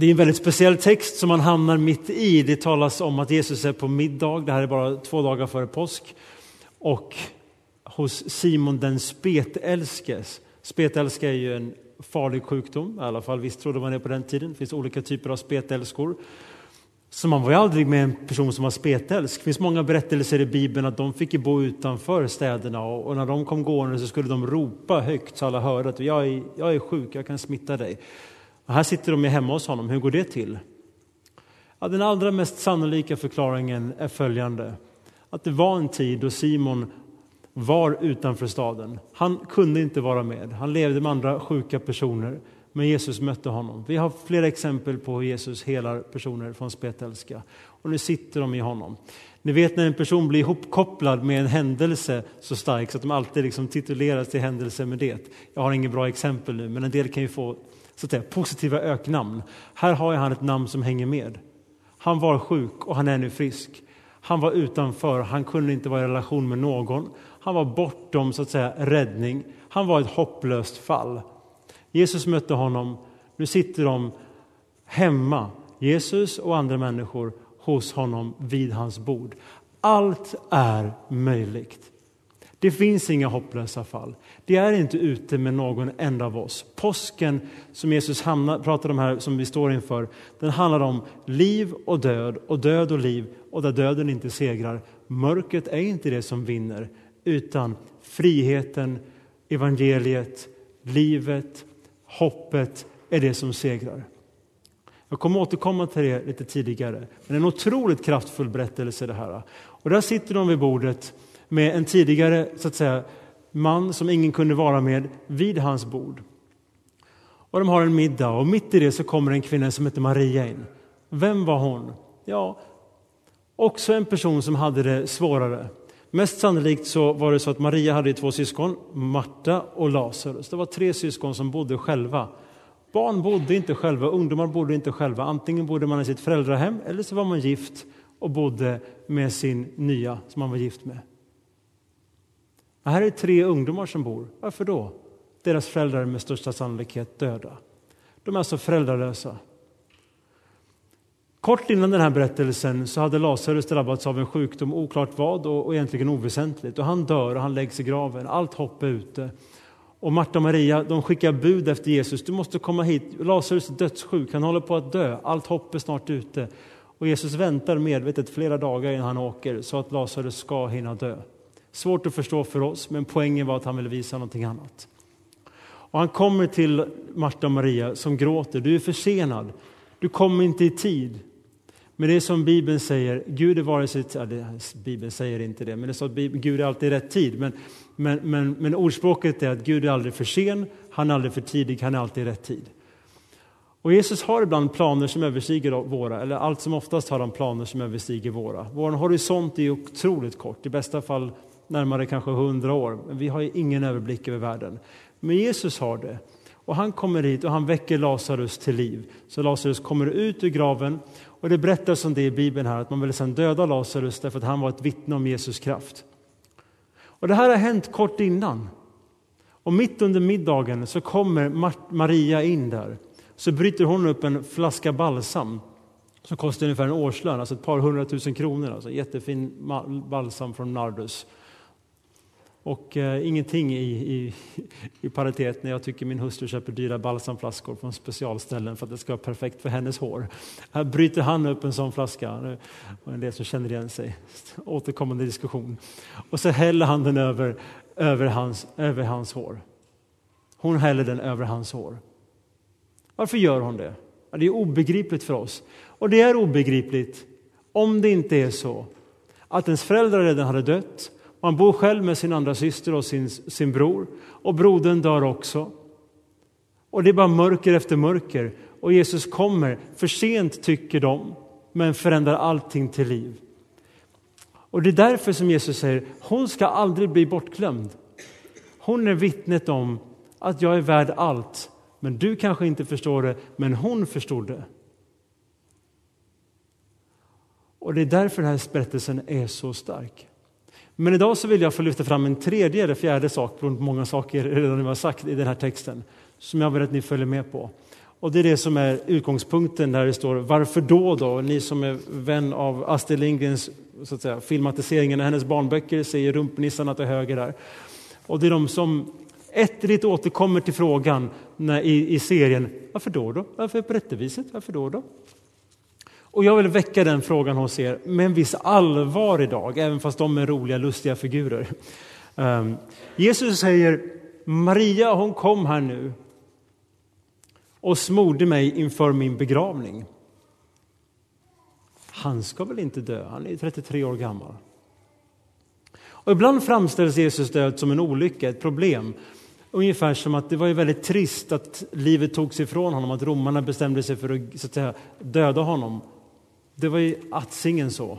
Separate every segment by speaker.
Speaker 1: Det är en väldigt speciell text som man hamnar mitt i. Det talas om att Jesus är på middag, det här är bara två dagar före påsk. Och hos Simon den spetälskes. Spetälska är ju en farlig sjukdom, i alla fall visst trodde man det på den tiden. Det finns olika typer av spetälskor. Så man var ju aldrig med en person som var spetälsk. Det finns många berättelser i Bibeln att de fick bo utanför städerna och, när de kom gående så skulle de ropa högt så alla hörde att jag är, jag är sjuk, jag kan smitta dig. Och här sitter de hemma hos honom. Hur går det till? Ja, den allra mest sannolika förklaringen är följande. Att det var en tid då Simon var utanför staden. Han kunde inte vara med. Han levde med andra sjuka personer. Men Jesus mötte honom. Vi har flera exempel på hur Jesus helar personer från spetälska. Och nu sitter de i honom. Ni vet när en person blir ihopkopplad med en händelse så stark så att de alltid liksom tituleras till händelse med det. Jag har inget bra exempel nu, men en del kan ju få så att säga, positiva öknamn. Här har han ett namn som hänger med. Han var sjuk och han är nu frisk. Han var utanför, han kunde inte vara i relation med någon. Han var bortom så att säga, räddning. Han var ett hopplöst fall. Jesus mötte honom. Nu sitter de hemma, Jesus och andra människor, hos honom vid hans bord. Allt är möjligt. Det finns inga hopplösa fall. Det är inte ute med någon enda av oss. Påsken som Jesus hamnar, pratar om här, som vi står inför, den handlar om liv och död och död och liv och där döden inte segrar. Mörkret är inte det som vinner, utan friheten, evangeliet, livet, hoppet är det som segrar. Jag kommer återkomma till det lite tidigare, men en otroligt kraftfull berättelse det här. Och där sitter de vid bordet med en tidigare så att säga, man som ingen kunde vara med vid hans bord. Och de har en middag och mitt i det så kommer en kvinna som heter Maria in. Vem var hon? Ja, också en person som hade det svårare. Mest sannolikt så var det så att Maria hade två syskon, Marta och Lazarus. Det var tre syskon som bodde själva. Barn bodde inte själva, ungdomar bodde inte själva. Antingen bodde man i sitt föräldrahem eller så var man gift och bodde med sin nya som man var gift med. Men här är tre ungdomar som bor. Varför då? Deras föräldrar är med största sannolikhet döda. De är alltså föräldralösa. Kort innan den här berättelsen så hade Lazarus drabbats av en sjukdom, oklart vad och, och egentligen oväsentligt. Och han dör och han läggs i graven. Allt hopp är ute. Och Marta och Maria de skickar bud efter Jesus. Du måste komma hit. Lazarus är dödssjuk. Han håller på att dö. Allt hopp är snart ute. Och Jesus väntar medvetet flera dagar innan han åker så att Lazarus ska hinna dö. Svårt att förstå för oss, men poängen var att han ville visa någonting annat. Och han kommer till Marta och Maria som gråter. Du är försenad. Du kommer inte i tid. Men det är som Bibeln säger, Gud är vare sig... Ja, det, Bibeln säger inte det, men det är så att Gud är alltid i rätt tid. Men, men, men, men ordspråket är att Gud är aldrig för sen, han är aldrig för tidig, han är alltid i rätt tid. Och Jesus har ibland planer som överstiger våra, eller allt som oftast har han planer som överstiger våra. Vår horisont är otroligt kort, i bästa fall närmare kanske hundra år. Men vi har ingen överblick över världen. Men Jesus har det. Och han kommer hit och han väcker Lazarus till liv. Så Lazarus kommer ut ur graven. Och det berättas om det i Bibeln här, att man ville sedan döda Lazarus därför att han var ett vittne om Jesus kraft. Och det här har hänt kort innan. Och mitt under middagen så kommer Maria in där. Så bryter hon upp en flaska balsam som kostar ungefär en årslön, alltså ett par hundratusen kronor. Alltså jättefin balsam från Nardus. Och eh, ingenting i, i, i paritet när jag tycker min hustru köper dyra balsamflaskor från specialställen för att det ska vara perfekt för hennes hår. Här bryter han upp en sån flaska, och en del som känner igen sig, återkommande diskussion. Och så häller han den över, över, hans, över hans hår. Hon häller den över hans hår. Varför gör hon det? Det är obegripligt för oss. Och det är obegripligt om det inte är så att ens föräldrar redan hade dött man bor själv med sin andra syster och sin, sin bror och brodern dör också. Och det är bara mörker efter mörker och Jesus kommer för sent tycker de, men förändrar allting till liv. Och det är därför som Jesus säger, hon ska aldrig bli bortglömd. Hon är vittnet om att jag är värd allt, men du kanske inte förstår det, men hon förstod det. Och det är därför den här berättelsen är så stark. Men idag så vill jag få lyfta fram en tredje eller fjärde sak, beroende på många saker redan nu har sagt i den här texten, som jag vill att ni följer med på. Och det är det som är utgångspunkten där det står varför då då? Ni som är vän av Astrid Lindgrens så att säga, filmatiseringen av hennes barnböcker säger rumpnissarna till höger där. Och det är de som ettrigt återkommer till frågan när, i, i serien. Varför då då? Varför på detta? Varför då då? Och jag vill väcka den frågan hos er med en viss allvar idag, även fast de är roliga, lustiga figurer. Um, Jesus säger Maria, hon kom här nu och smorde mig inför min begravning. Han ska väl inte dö, han är 33 år gammal. Och ibland framställs Jesus död som en olycka, ett problem. Ungefär som att det var ju väldigt trist att livet togs ifrån honom, att romarna bestämde sig för att, så att säga, döda honom. Det var ju attsingen så.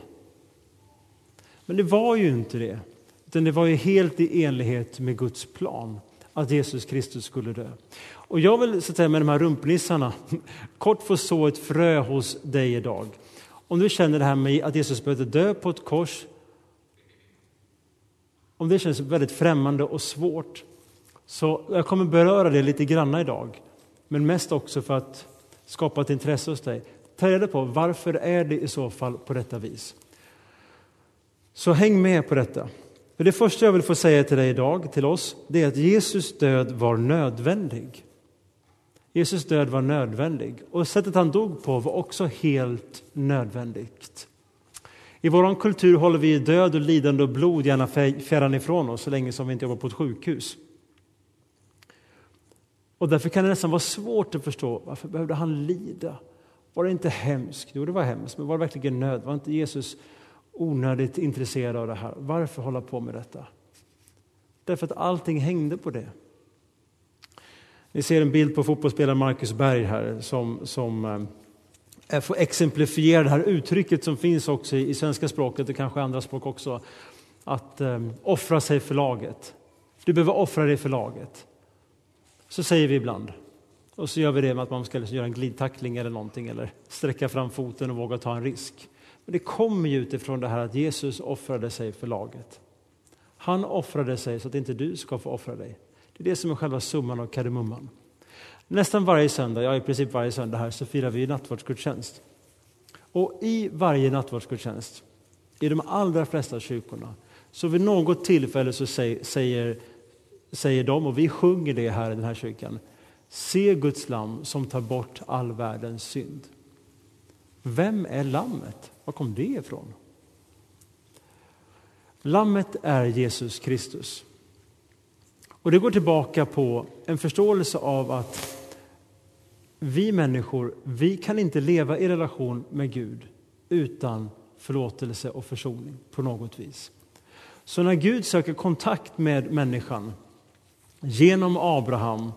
Speaker 1: Men det var ju inte det, utan det var ju helt i enlighet med Guds plan att Jesus Kristus skulle dö. Och jag vill så att säga, med de här rumpnissarna kort få så ett frö hos dig idag. Om du känner det här med att Jesus behövde dö på ett kors, om det känns väldigt främmande och svårt, så jag kommer beröra det lite granna idag. Men mest också för att skapa ett intresse hos dig. Ta reda på varför är det i så fall på detta vis. Så häng med på detta. För det första jag vill få säga till dig idag, till oss, det är att Jesus död var nödvändig. Jesus död var nödvändig och sättet han dog på var också helt nödvändigt. I vår kultur håller vi död och lidande och blod gärna fjärran ifrån oss så länge som vi inte jobbar på ett sjukhus. Och därför kan det nästan vara svårt att förstå varför behövde han lida? Var det inte hemskt? Jo, det var hemskt, men var det verkligen nöd? Var inte Jesus onödigt intresserad av det här? Varför hålla på med detta? Därför att allting hängde på det. Ni ser en bild på fotbollsspelaren Marcus Berg här som, som eh, eh får exemplifiera det här uttrycket som finns också i, i svenska språket och kanske andra språk också. Att eh, offra sig för laget. Du behöver offra dig för laget. Så säger vi ibland. Och så gör vi det med att man ska liksom göra en glidtackling eller någonting eller sträcka fram foten och våga ta en risk. Men det kommer ju utifrån det här att Jesus offrade sig för laget. Han offrade sig så att inte du ska få offra dig. Det är det som är själva summan av kardemumman. Nästan varje söndag, ja i princip varje söndag här, så firar vi nattvardsgudstjänst. Och i varje nattvardsgudstjänst, i de allra flesta kyrkorna, så vid något tillfälle så säger, säger de, och vi sjunger det här i den här kyrkan, Se Guds lam som tar bort all världens synd. Vem är lammet? Var kom det ifrån? Lammet är Jesus Kristus. Och Det går tillbaka på en förståelse av att vi människor vi kan inte leva i relation med Gud utan förlåtelse och försoning på något vis. Så när Gud söker kontakt med människan genom Abraham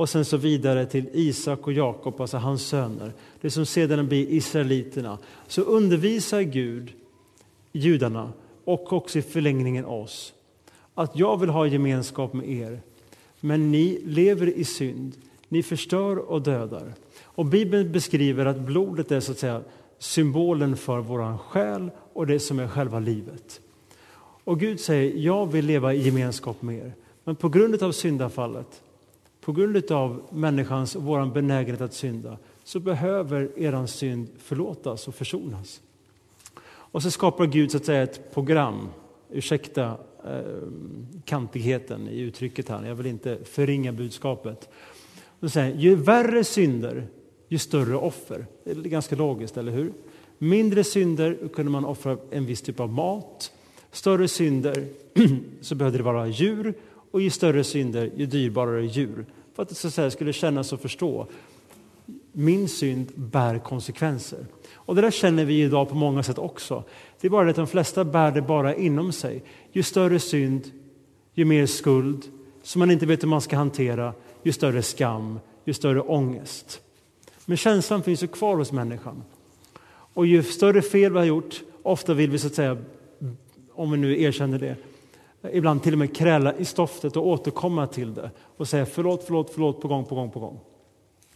Speaker 1: och sen så vidare till Isak och Jakob, alltså hans söner, det som sedan blir israeliterna, så undervisar Gud judarna och också i förlängningen oss att jag vill ha gemenskap med er, men ni lever i synd. Ni förstör och dödar. Och Bibeln beskriver att blodet är så att säga symbolen för vår själ och det som är själva livet. Och Gud säger, jag vill leva i gemenskap med er. Men på grund av syndafallet, på grund av människans och vår benägenhet att synda, så behöver er synd förlåtas och försonas. Och så skapar Gud så att säga ett program, ursäkta eh, kantigheten i uttrycket här, jag vill inte förringa budskapet. Så säger, ju värre synder, ju större offer. Det är ganska logiskt, eller hur? Mindre synder kunde man offra en viss typ av mat. Större synder så behövde det vara djur och ju större synder, ju dyrbarare djur. För att det så att säga, skulle kännas och förstå. Min synd bär konsekvenser. Och det där känner vi idag på många sätt också. Det är bara det att de flesta bär det bara inom sig. Ju större synd, ju mer skuld som man inte vet hur man ska hantera, ju större skam, ju större ångest. Men känslan finns ju kvar hos människan. Och ju större fel vi har gjort, ofta vill vi så att säga, om vi nu erkänner det, ibland till och med kräla i stoftet och återkomma till det och säga förlåt, förlåt, förlåt på gång, på gång, på gång.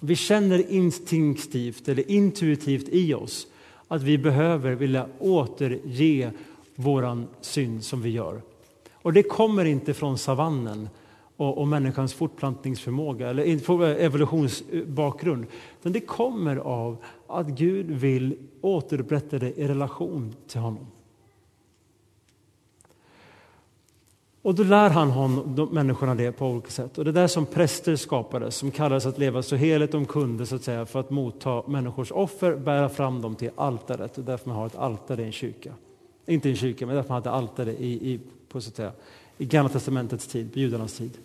Speaker 1: Vi känner instinktivt eller intuitivt i oss att vi behöver vilja återge våran synd som vi gör. Och det kommer inte från savannen och, och människans fortplantningsförmåga eller eh, evolutionsbakgrund. Utan det kommer av att Gud vill återupprätta det i relation till honom. Och då lär han honom, de, människorna det på olika sätt. Och det är där som präster skapades, som kallades att leva så heligt de kunde så att säga, för att motta människors offer, bära fram dem till altaret. Och därför man har ett altare i en kyrka. Inte i en kyrka, men därför man hade altare i, i, på, så att säga, i Gamla testamentets tid, på judarnas tid.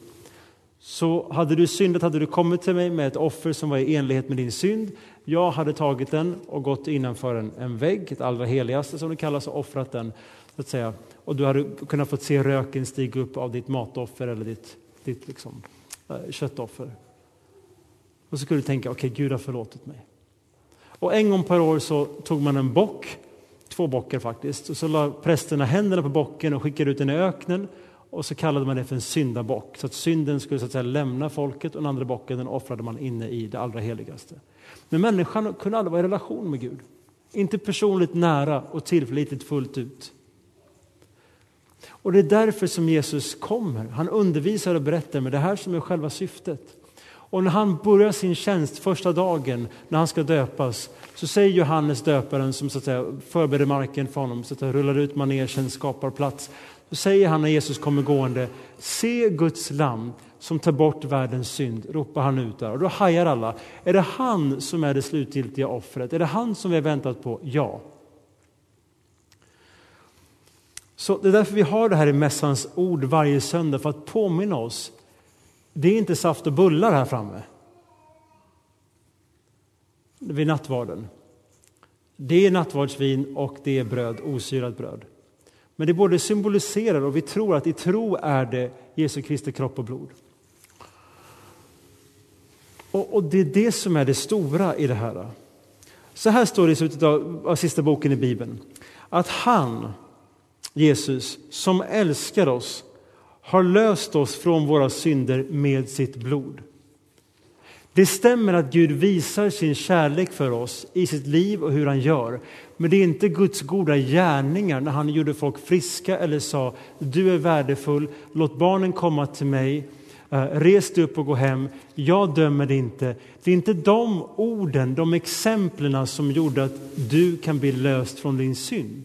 Speaker 1: Så hade du syndat hade du kommit till mig med ett offer som var i enlighet med din synd. Jag hade tagit den och gått innanför en, en vägg, ett allra heligaste som det kallas, och offrat den. Så att säga. Och du hade kunnat få se röken stiga upp av ditt matoffer eller ditt, ditt liksom, eh, köttoffer. Och så skulle du tänka, okej, okay, Gud har förlåtit mig. Och en gång per år så tog man en bock, två bockar faktiskt, och så la prästerna händerna på bocken och skickade ut den i öknen och så kallade man det för en syndabock, så att synden skulle så att säga, lämna folket och den andra bocken den offrade man inne i det allra heligaste. Men människan kunde aldrig vara i relation med Gud. Inte personligt nära och tillförlitligt fullt ut. Och det är därför som Jesus kommer. Han undervisar och berättar, men det här som är själva syftet. Och när han börjar sin tjänst första dagen, när han ska döpas, så säger Johannes döparen som så att säga, förbereder marken för honom, så att säga, rullar ut manegen, skapar plats. Så säger han när Jesus kommer gående, se Guds lam som tar bort världens synd, ropar han ut där. Och då hajar alla. Är det han som är det slutgiltiga offret? Är det han som vi har väntat på? Ja. Så det är därför vi har det här i mässans ord varje söndag, för att påminna oss. Det är inte saft och bullar här framme. Vid nattvarden. Det är nattvardsvin och det är bröd, osyrat bröd. Men det både symboliserar och vi tror att i tro är det Jesu Kristi kropp och blod. Och, och, det är det som är det stora i det här. Så här står det i slutet av, av sista boken i Bibeln. Att han, Jesus, som älskar oss har löst oss från våra synder med sitt blod. Det stämmer att Gud visar sin kärlek för oss i sitt liv och hur han gör. Men det är inte Guds goda gärningar när han gjorde folk friska eller sa du är värdefull, låt barnen komma till mig, eh, res dig upp och gå hem, jag dömer dig inte. Det är inte de orden, de exemplen som gjorde att du kan bli löst från din synd.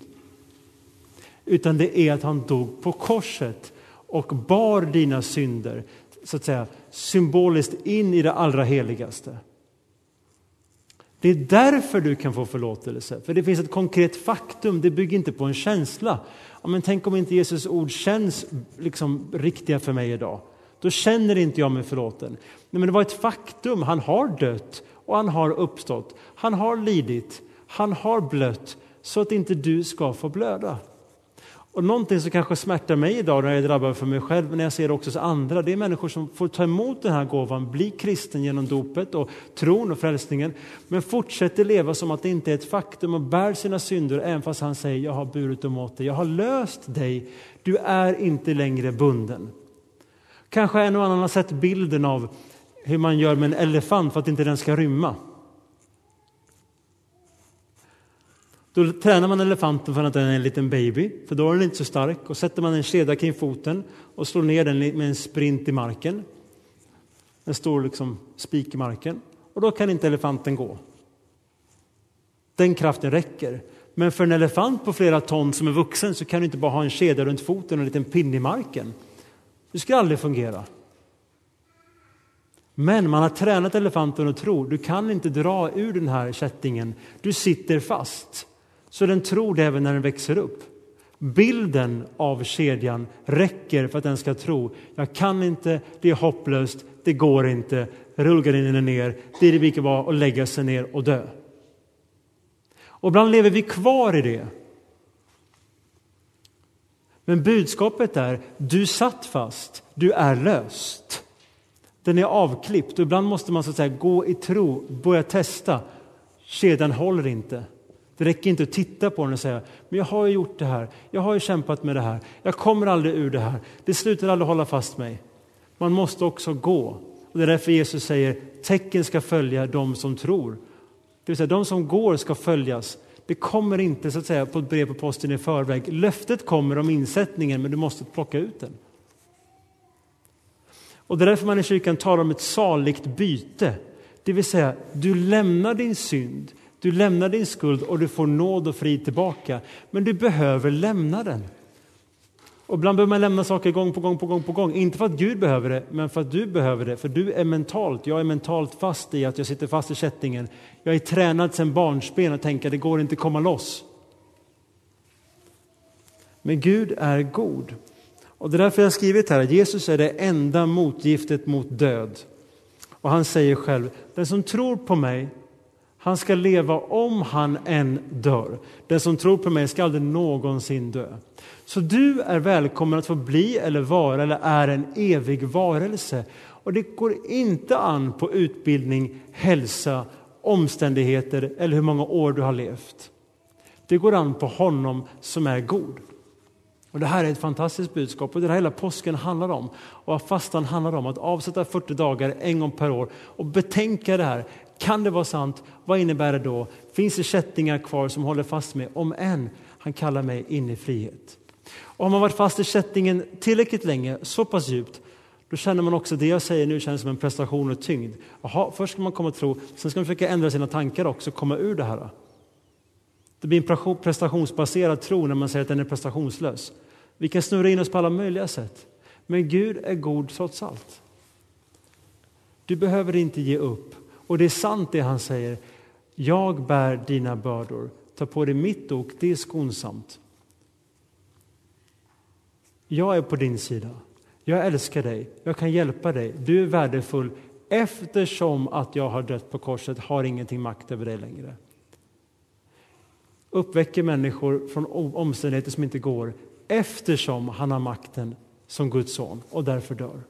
Speaker 1: Utan det är att han dog på korset och bar dina synder så att säga, symboliskt in i det allra heligaste. Det är därför du kan få förlåtelse, för det finns ett konkret faktum, det bygger inte på en känsla. Ja, men tänk om inte Jesus ord känns liksom riktiga för mig idag. Då känner inte jag mig förlåten. Nej, men det var ett faktum, han har dött och han har uppstått. Han har lidit, han har blött så att inte du ska få blöda. Och någonting som kanske smärtar mig idag när jag är drabbad för mig själv, men när jag ser det också hos andra, det är människor som får ta emot den här gåvan, bli kristen genom dopet och tron och frälsningen, men fortsätter leva som att det inte är ett faktum och bär sina synder, även fast han säger jag har burit dem åt dig, jag har löst dig, du är inte längre bunden. Kanske en och annan har sett bilden av hur man gör med en elefant för att inte den ska rymma. Då tränar man elefanten för att den är en liten baby, för då är den inte så stark. Och sätter man en kedja kring foten och slår ner den med en sprint i marken. En stor liksom spik i marken. Och då kan inte elefanten gå. Den kraften räcker. Men för en elefant på flera ton som är vuxen så kan du inte bara ha en kedja runt foten och en liten pinne i marken. Det skulle aldrig fungera. Men man har tränat elefanten att tro, du kan inte dra ur den här kättingen. Du sitter fast. Så den tror det även när den växer upp. Bilden av kedjan räcker för att den ska tro, jag kan inte, det är hopplöst, det går inte, rullgardinen är ner, det är det lika bra att lägga sig ner och dö. Och ibland lever vi kvar i det. Men budskapet är, du satt fast, du är löst. Den är avklippt och ibland måste man så att säga gå i tro, börja testa. Kedjan håller inte. Det räcker inte att titta på den och säga, men jag har ju gjort det här, jag har ju kämpat med det här, jag kommer aldrig ur det här, det slutar aldrig hålla fast mig. Man måste också gå. Och det är därför Jesus säger, tecken ska följa de som tror. Det vill säga, de som går ska följas. Det kommer inte så att säga på ett brev på posten i förväg. Löftet kommer om insättningen, men du måste plocka ut den. Och det är därför man i kyrkan talar om ett saligt byte. Det vill säga, du lämnar din synd, du lämnar din skuld och du får nåd och frid tillbaka. Men du behöver lämna den. Och ibland behöver man lämna saker gång på gång på gång på gång. Inte för att Gud behöver det, men för att du behöver det. För du är mentalt, jag är mentalt fast i att jag sitter fast i kättingen. Jag är tränad sedan barnsben att tänka det går inte att komma loss. Men Gud är god. Och det är därför jag har skrivit här att Jesus är det enda motgiftet mot död. Och han säger själv, den som tror på mig, han ska leva om han än dör. Den som tror på mig ska aldrig någonsin dö. Så du är välkommen att få bli eller vara eller är en evig varelse. Och det går inte an på utbildning, hälsa, omständigheter eller hur många år du har levt. Det går an på honom som är god. Och Det här är ett fantastiskt budskap och det här hela påsken handlar om. Och fastan handlar om att avsätta 40 dagar en gång per år och betänka det här. Kan det vara sant? Vad innebär det då? Finns det kättingar kvar som håller fast mig? Om än, han kallar mig in i frihet. Och har man varit fast i kättingen tillräckligt länge, så pass djupt, då känner man också det jag säger nu känns som en prestation och tyngd. Jaha, först ska man komma och tro, sen ska man försöka ändra sina tankar också, komma ur det här. Det blir en prestationsbaserad tro när man säger att den är prestationslös. Vi kan snurra in oss på alla möjliga sätt. Men Gud är god trots allt. Du behöver inte ge upp. Och det är sant det han säger. Jag bär dina bördor. Ta på dig mitt ok, det är skonsamt. Jag är på din sida. Jag älskar dig. Jag kan hjälpa dig. Du är värdefull eftersom att jag har dött på korset har ingenting makt över dig längre. Uppväcker människor från omständigheter som inte går eftersom han har makten som Guds son och därför dör.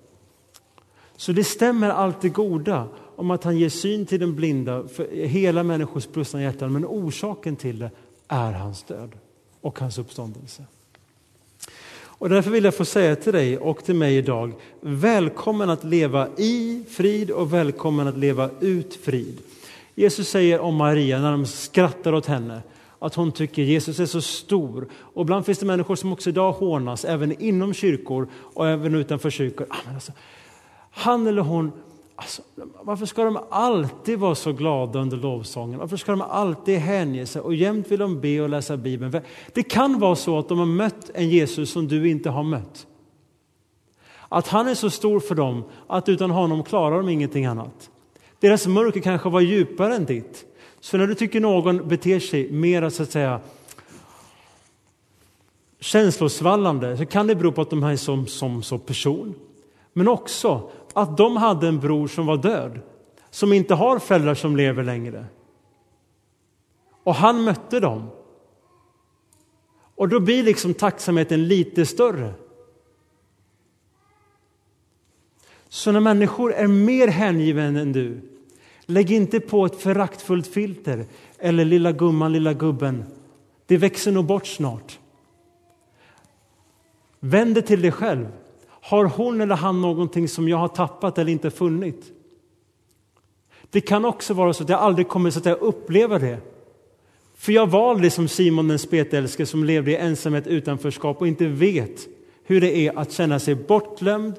Speaker 1: Så det stämmer allt det goda om att han ger syn till den blinda för hela människors brustna hjärtan men orsaken till det är hans död och hans uppståndelse. Och därför vill jag få säga till dig och till mig idag, välkommen att leva i frid och välkommen att leva ut frid. Jesus säger om Maria när de skrattar åt henne, att hon tycker Jesus är så stor. Och ibland finns det människor som också idag hånas, även inom kyrkor och även utanför kyrkor. Ah, alltså, han eller hon, alltså, varför ska de alltid vara så glada under lovsången? Varför ska de alltid hänge sig och jämt vill de be och läsa Bibeln? Det kan vara så att de har mött en Jesus som du inte har mött. Att han är så stor för dem att utan honom klarar de ingenting annat. Deras mörker kanske var djupare än ditt. Så när du tycker någon beter sig mer så att säga känslosvallande så kan det bero på att de är som, som, som person. Men också att de hade en bror som var död, som inte har föräldrar som lever längre. Och han mötte dem. Och då blir liksom tacksamheten lite större. Så när människor är mer hängivna än du Lägg inte på ett föraktfullt filter eller lilla gumman, lilla gubben. Det växer nog bort snart. Vänd dig till dig själv. Har hon eller han någonting som jag har tappat eller inte funnit? Det kan också vara så att jag aldrig kommer så att jag uppleva det. För jag var liksom Simon den spetälske som levde i ensamhet utanförskap och inte vet hur det är att känna sig bortglömd,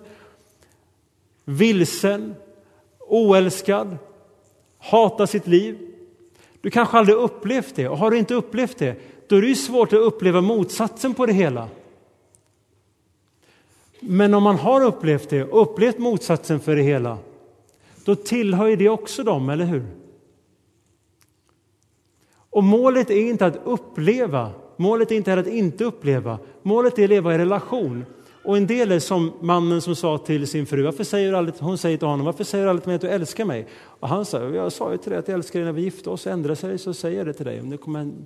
Speaker 1: vilsen, oälskad, hata sitt liv. Du kanske aldrig upplevt det och har du inte upplevt det, då är det svårt att uppleva motsatsen på det hela. Men om man har upplevt det upplevt motsatsen för det hela, då tillhör det också dem, eller hur? Och målet är inte att uppleva, målet är inte att inte uppleva, målet är att leva i relation. Och en del är som mannen som sa till sin fru, varför säger du aldrig, hon säger till honom, varför säger du aldrig till mig att du älskar mig? Och han sa, jag sa ju till dig att jag älskar dig när vi gifte oss, ändrar sig så säger jag det till dig. Om det kommer en...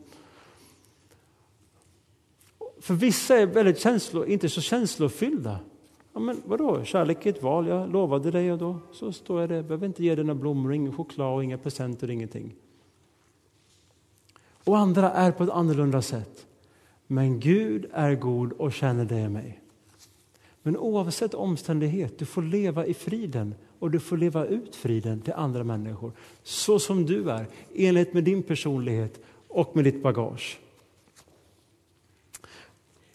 Speaker 1: För vissa är väldigt känslo, inte så känslofyllda. Ja, men vadå, kärlek är ett val, jag lovade dig och då så står jag där. Jag behöver inte ge dig några blommor, ingen choklad och inga presenter, ingenting. Och andra är på ett annorlunda sätt. Men Gud är god och känner dig och mig. Men oavsett omständighet, du får leva i friden och du får leva ut friden till andra människor. Så som du är, enligt med din personlighet och med ditt bagage.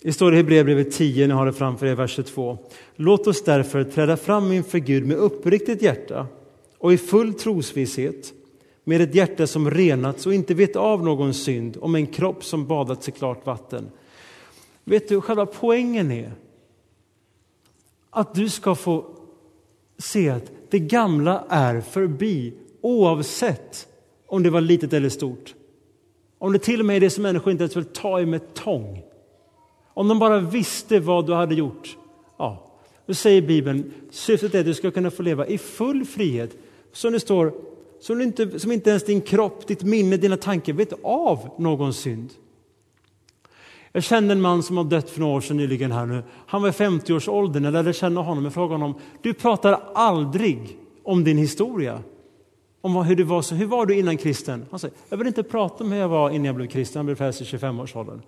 Speaker 1: Det står i Hebreerbrevet 10, ni har det framför er, vers 22. Låt oss därför träda fram inför Gud med uppriktigt hjärta och i full trosvisshet, med ett hjärta som renats och inte vet av någon synd, om en kropp som badats i klart vatten. Vet du, själva poängen är att du ska få se att det gamla är förbi oavsett om det var litet eller stort. Om det till och med är det som människor inte ens vill ta i med tång. Om de bara visste vad du hade gjort. Ja, då säger Bibeln, syftet är att du ska kunna få leva i full frihet. Som det står, som inte, som inte ens din kropp, ditt minne, dina tankar vet av någon synd. Jag kände en man som har dött för några år sedan nyligen här nu. Han var i 50-årsåldern, jag lärde känna honom. Jag frågade honom, du pratar aldrig om din historia. Om hur, du var, så, hur var du innan kristen? Han säger, jag vill inte prata om hur jag var innan jag blev kristen. Han blev frälst i 25-årsåldern.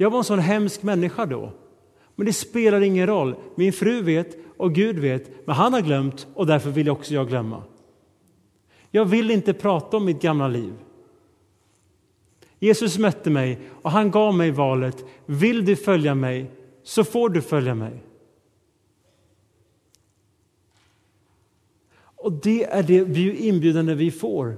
Speaker 1: Jag var en sån hemsk människa då. Men det spelar ingen roll. Min fru vet och Gud vet, men han har glömt och därför vill också jag glömma. Jag vill inte prata om mitt gamla liv. Jesus mötte mig och han gav mig valet. Vill du följa mig så får du följa mig. Och det är det inbjudande vi får.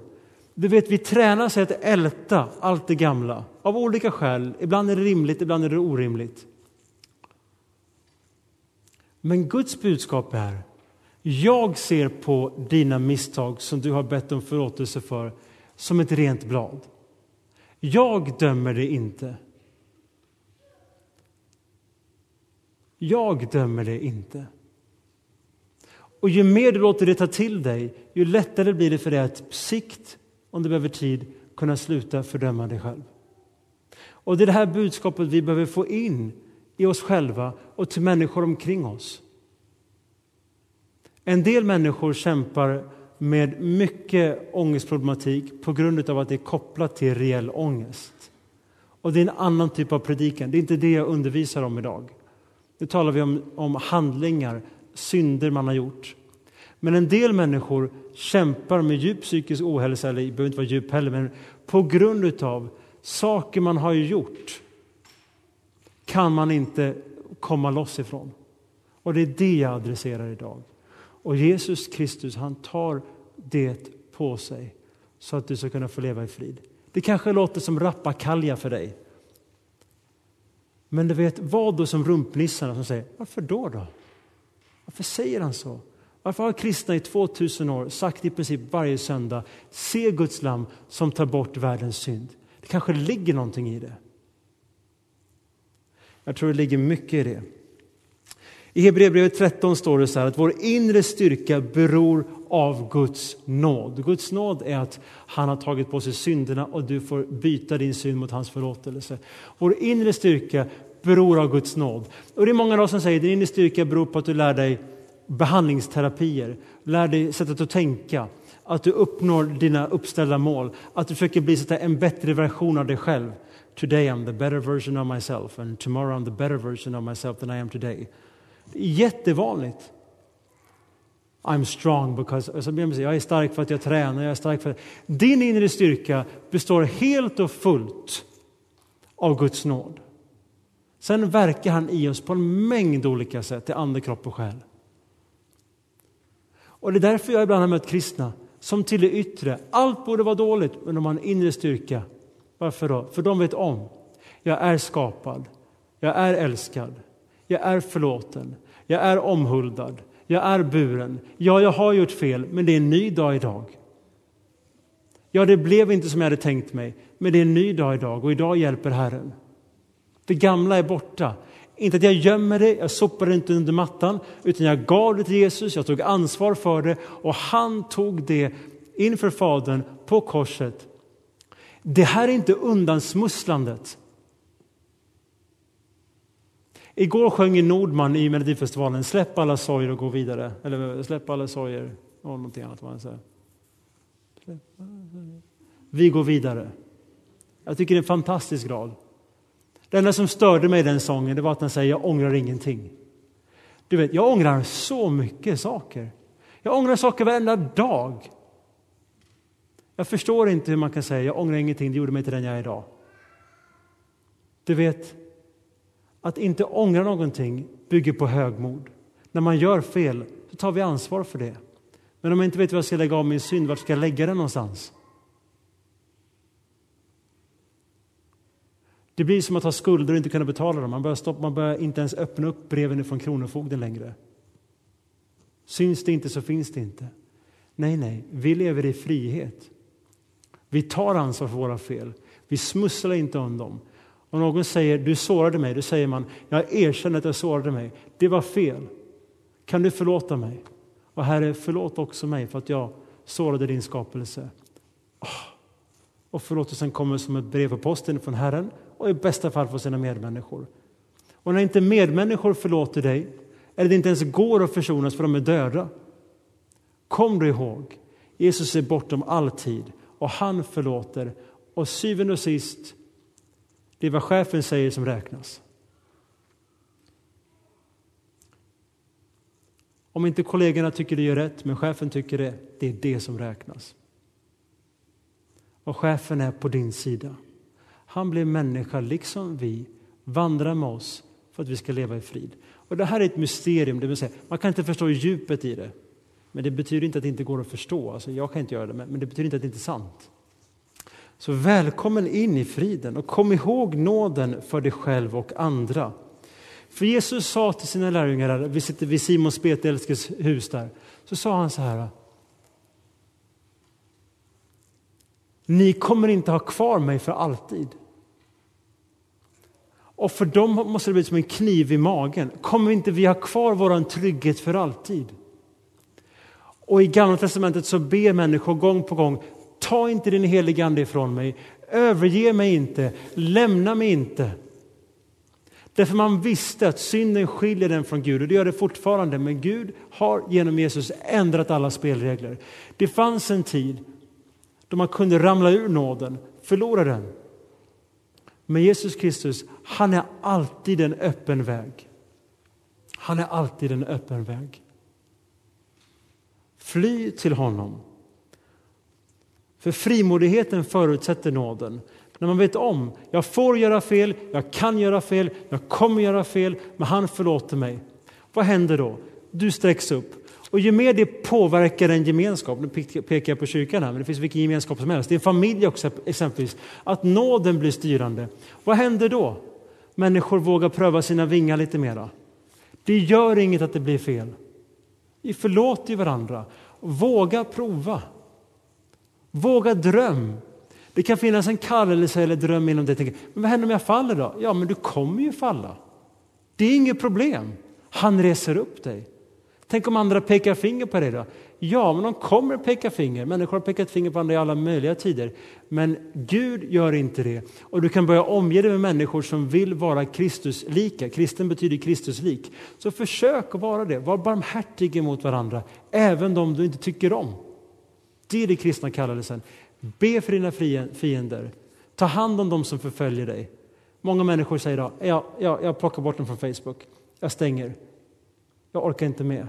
Speaker 1: Du vet, vi tränar sig att älta allt det gamla av olika skäl. Ibland är det rimligt, ibland är det orimligt. Men Guds budskap är jag ser på dina misstag som du har bett om förlåtelse för som ett rent blad. Jag dömer dig inte. Jag dömer dig inte. Och ju mer du låter det ta till dig, ju lättare blir det för dig att på sikt, om du behöver tid, kunna sluta fördöma dig själv. Och det är det här budskapet vi behöver få in i oss själva och till människor omkring oss. En del människor kämpar med mycket ångestproblematik på grund av att det är kopplat till reell ångest. Och det är en annan typ av predikan. Det är inte det jag undervisar om idag. Nu talar vi om, om handlingar, synder man har gjort. Men en del människor kämpar med djup psykisk ohälsa, eller det behöver inte vara djup heller, men på grund av saker man har gjort kan man inte komma loss ifrån. Och det är det jag adresserar idag. Och Jesus Kristus, han tar det på sig så att du ska kunna få leva i frid. Det kanske låter som rappakalja för dig. Men du vet, vad då som rumpnissarna som säger, varför då då? Varför säger han så? Varför har kristna i 2000 år sagt i princip varje söndag, se Guds lam som tar bort världens synd? Det kanske ligger någonting i det. Jag tror det ligger mycket i det. I Hebreerbrevet 13 står det så här att vår inre styrka beror av Guds nåd. Guds nåd är att han har tagit på sig synderna och du får byta din synd mot hans förlåtelse. Vår inre styrka beror av Guds nåd. Och det är många som säger att din inre styrka beror på att du lär dig behandlingsterapier, lär dig sättet att tänka, att du uppnår dina uppställda mål, att du försöker bli en bättre version av dig själv. Today I'm the better version of myself and tomorrow I'm the better version of myself than I am today. Det är jättevanligt. I'm strong because, alltså, jag är stark för att jag tränar, jag är stark för att... Din inre styrka består helt och fullt av Guds nåd. Sen verkar han i oss på en mängd olika sätt, i ande, kropp och själ. Och det är därför jag ibland har mött kristna som till det yttre, allt borde vara dåligt, men de har en inre styrka. Varför då? För de vet om, jag är skapad, jag är älskad, jag är förlåten, jag är omhuldad, jag är buren. Ja, jag har gjort fel, men det är en ny dag idag. Ja, det blev inte som jag hade tänkt mig, men det är en ny dag idag och idag hjälper Herren. Det gamla är borta. Inte att jag gömmer det, jag sopar det inte under mattan, utan jag gav det till Jesus, jag tog ansvar för det och han tog det inför Fadern på korset. Det här är inte undansmusslandet. Igår sjöng Nordman i Melodifestivalen Släpp alla sorger och gå vidare. Eller släpp alla sorger och någonting annat. Man säger. Vi går vidare. Jag tycker det är en fantastisk rad. Det enda som störde mig i den sången det var att han säger jag ångrar ingenting. Du vet, jag ångrar så mycket saker. Jag ångrar saker varenda dag. Jag förstår inte hur man kan säga jag ångrar ingenting, det gjorde mig till den jag är idag. Du vet, Att inte ångra någonting bygger på högmod. När man gör fel så tar vi ansvar för det. Men om jag inte vet var jag ska lägga av min synd, vart ska jag lägga den någonstans? Det blir som att ha skulder och inte kunna betala dem. Man börjar, stoppa, man börjar inte ens öppna upp breven från Kronofogden längre. Syns det inte så finns det inte. Nej, nej, vi lever i frihet. Vi tar ansvar för våra fel. Vi smusslar inte om dem. Om någon säger du sårade mig, då säger man jag erkänner att jag sårade mig. Det var fel. Kan du förlåta mig? Och Herre, förlåt också mig för att jag sårade din skapelse. Ah. Och förlåtelsen kommer som ett brev på posten från Herren och i bästa fall för sina medmänniskor. Och när inte medmänniskor förlåter dig, eller det inte ens går att försonas för de är döda, kom du ihåg, Jesus är bortom all tid och han förlåter. Och syvende och sist, det är vad chefen säger som räknas. Om inte kollegorna tycker det gör rätt, men chefen tycker det, det är det som räknas. Och chefen är på din sida. Han blev människa, liksom vi, vandrar med oss för att vi ska leva i frid. Och Det här är ett mysterium, det vill säga, man kan inte förstå djupet i det. Men det betyder inte att det inte går att förstå. Alltså, jag kan inte göra det, men det betyder inte att det inte är sant. Så välkommen in i friden och kom ihåg nåden för dig själv och andra. För Jesus sa till sina lärjungar, vi sitter vid Simon spetälskes hus där, så sa han så här. Ni kommer inte ha kvar mig för alltid. Och för dem måste det bli som en kniv i magen. Kommer inte vi ha kvar vår trygghet för alltid? Och i Gamla testamentet så ber människor gång på gång, ta inte din heliga ande ifrån mig, överge mig inte, lämna mig inte. Därför man visste att synden skiljer den från Gud och det gör det fortfarande. Men Gud har genom Jesus ändrat alla spelregler. Det fanns en tid då man kunde ramla ur nåden, förlora den. Men Jesus Kristus, han är alltid en öppen väg. Han är alltid en öppen väg. Fly till honom. För frimodigheten förutsätter nåden. När man vet om, jag får göra fel, jag kan göra fel, jag kommer göra fel, men han förlåter mig. Vad händer då? Du sträcks upp. Och ju mer det påverkar en gemenskap, nu pekar jag på kyrkan här, men det finns vilken gemenskap som helst, det är en familj också exempelvis, att nåden blir styrande. Vad händer då? Människor vågar pröva sina vingar lite mera. Det gör inget att det blir fel. Vi förlåter varandra. Våga prova. Våga dröm. Det kan finnas en kallelse eller dröm inom dig. Men vad händer om jag faller då? Ja, men du kommer ju falla. Det är inget problem. Han reser upp dig. Tänk om andra pekar finger på dig då? Ja, men de kommer peka finger. Människor har pekat finger på andra i alla möjliga tider. Men Gud gör inte det. Och du kan börja omge dig med människor som vill vara Kristuslika. Kristen betyder Kristuslik. Så försök att vara det. Var barmhärtig mot varandra, även de du inte tycker om. Det är det kristna kallelsen. Be för dina fiender. Ta hand om dem som förföljer dig. Många människor säger idag, jag, jag, jag plockar bort dem från Facebook. Jag stänger. Jag orkar inte med.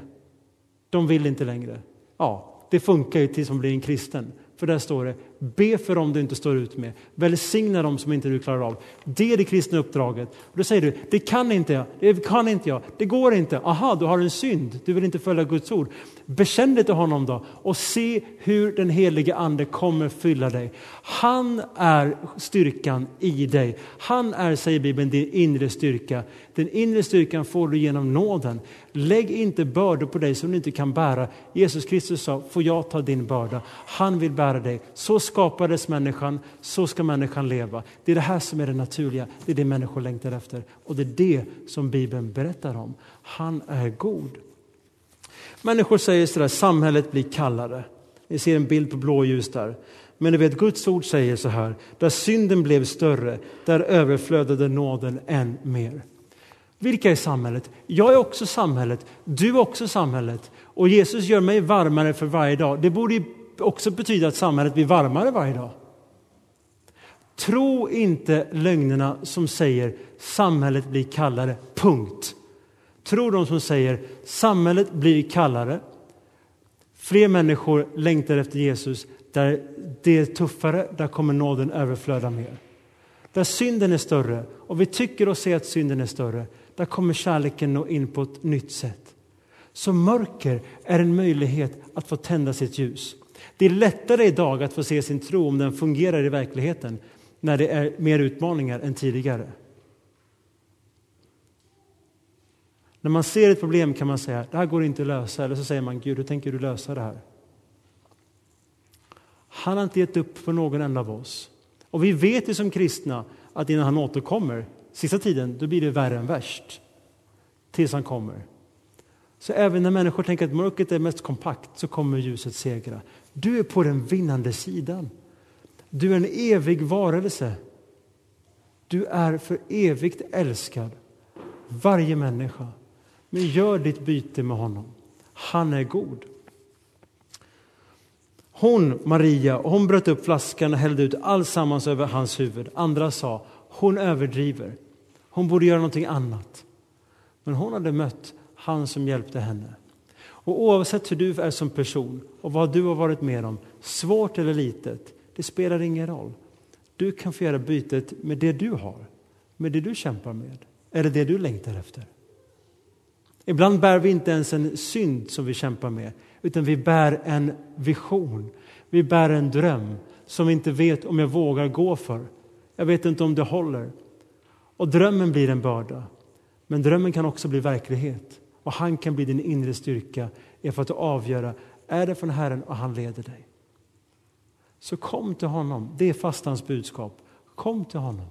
Speaker 1: De vill inte längre. Ja, det funkar ju tills man blir en kristen. För där står det, be för dem du inte står ut med. Välsigna dem som inte du klarar av. Det är det kristna uppdraget. Och då säger du, det kan inte jag, det kan inte jag, det går inte. Aha, du har en synd, du vill inte följa Guds ord. Bekänn dig till honom då och se hur den helige ande kommer fylla dig. Han är styrkan i dig. Han är, säger Bibeln, din inre styrka. Den inre styrkan får du genom nåden. Lägg inte bördor på dig som du inte kan bära. Jesus Kristus sa, får jag ta din börda? Han vill bära dig. Så skapades människan, så ska människan leva. Det är det här som är det naturliga, det är det människor längtar efter. Och det är det som Bibeln berättar om. Han är god. Människor säger sådär, samhället blir kallare. Ni ser en bild på blåljus där. Men ni vet, Guds ord säger så här, där synden blev större, där överflödade nåden än mer. Vilka är samhället? Jag är också samhället, du är också samhället. Och Jesus gör mig varmare för varje dag. Det borde också betyda att samhället blir varmare varje dag. Tro inte lögnerna som säger samhället blir kallare, punkt. Tro de som säger samhället blir kallare. Fler människor längtar efter Jesus. Där det är tuffare, där kommer nåden överflöda mer. Där synden är större och vi tycker och ser att synden är större, där kommer kärleken nå in på ett nytt sätt. Så mörker är en möjlighet att få tända sitt ljus. Det är lättare idag att få se sin tro om den fungerar i verkligheten när det är mer utmaningar än tidigare. När man ser ett problem kan man säga det här går inte att lösa eller så säger man Gud, hur tänker du lösa det här? Han har inte gett upp på någon enda av oss. Och vi vet ju som kristna att innan han återkommer, sista tiden, då blir det värre än värst. Tills han kommer. Så även när människor tänker att mörkret är mest kompakt så kommer ljuset segra. Du är på den vinnande sidan. Du är en evig varelse. Du är för evigt älskad. Varje människa. Men gör ditt byte med honom. Han är god. Hon, Maria, hon bröt upp flaskan och hällde ut allsammans över hans huvud. Andra sa, hon överdriver. Hon borde göra någonting annat. Men hon hade mött han som hjälpte henne. Och oavsett hur du är som person och vad du har varit med om, svårt eller litet, det spelar ingen roll. Du kan få göra bytet med det du har, med det du kämpar med, eller det du längtar efter. Ibland bär vi inte ens en synd som vi kämpar med, utan vi bär en vision. Vi bär en dröm som vi inte vet om jag vågar gå för. Jag vet inte om det håller. Och drömmen blir en börda. Men drömmen kan också bli verklighet. Och han kan bli din inre styrka är för att avgöra, är det från Herren och han leder dig. Så kom till honom, det är fastans budskap. Kom till honom.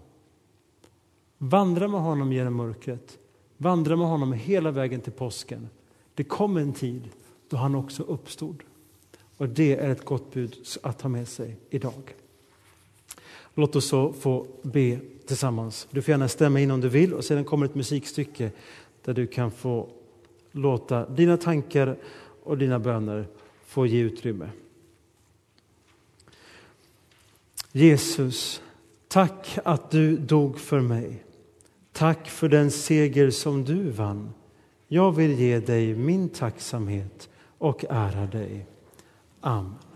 Speaker 1: Vandra med honom genom mörkret. Vandra med honom hela vägen till påsken. Det kom en tid då han också uppstod. Och det är ett gott bud att ta med sig idag. Låt oss så få be tillsammans. Du får gärna stämma in om du vill och sedan kommer ett musikstycke där du kan få låta dina tankar och dina böner få ge utrymme. Jesus, tack att du dog för mig. Tack för den seger som du vann. Jag vill ge dig min tacksamhet och ära dig. Amen.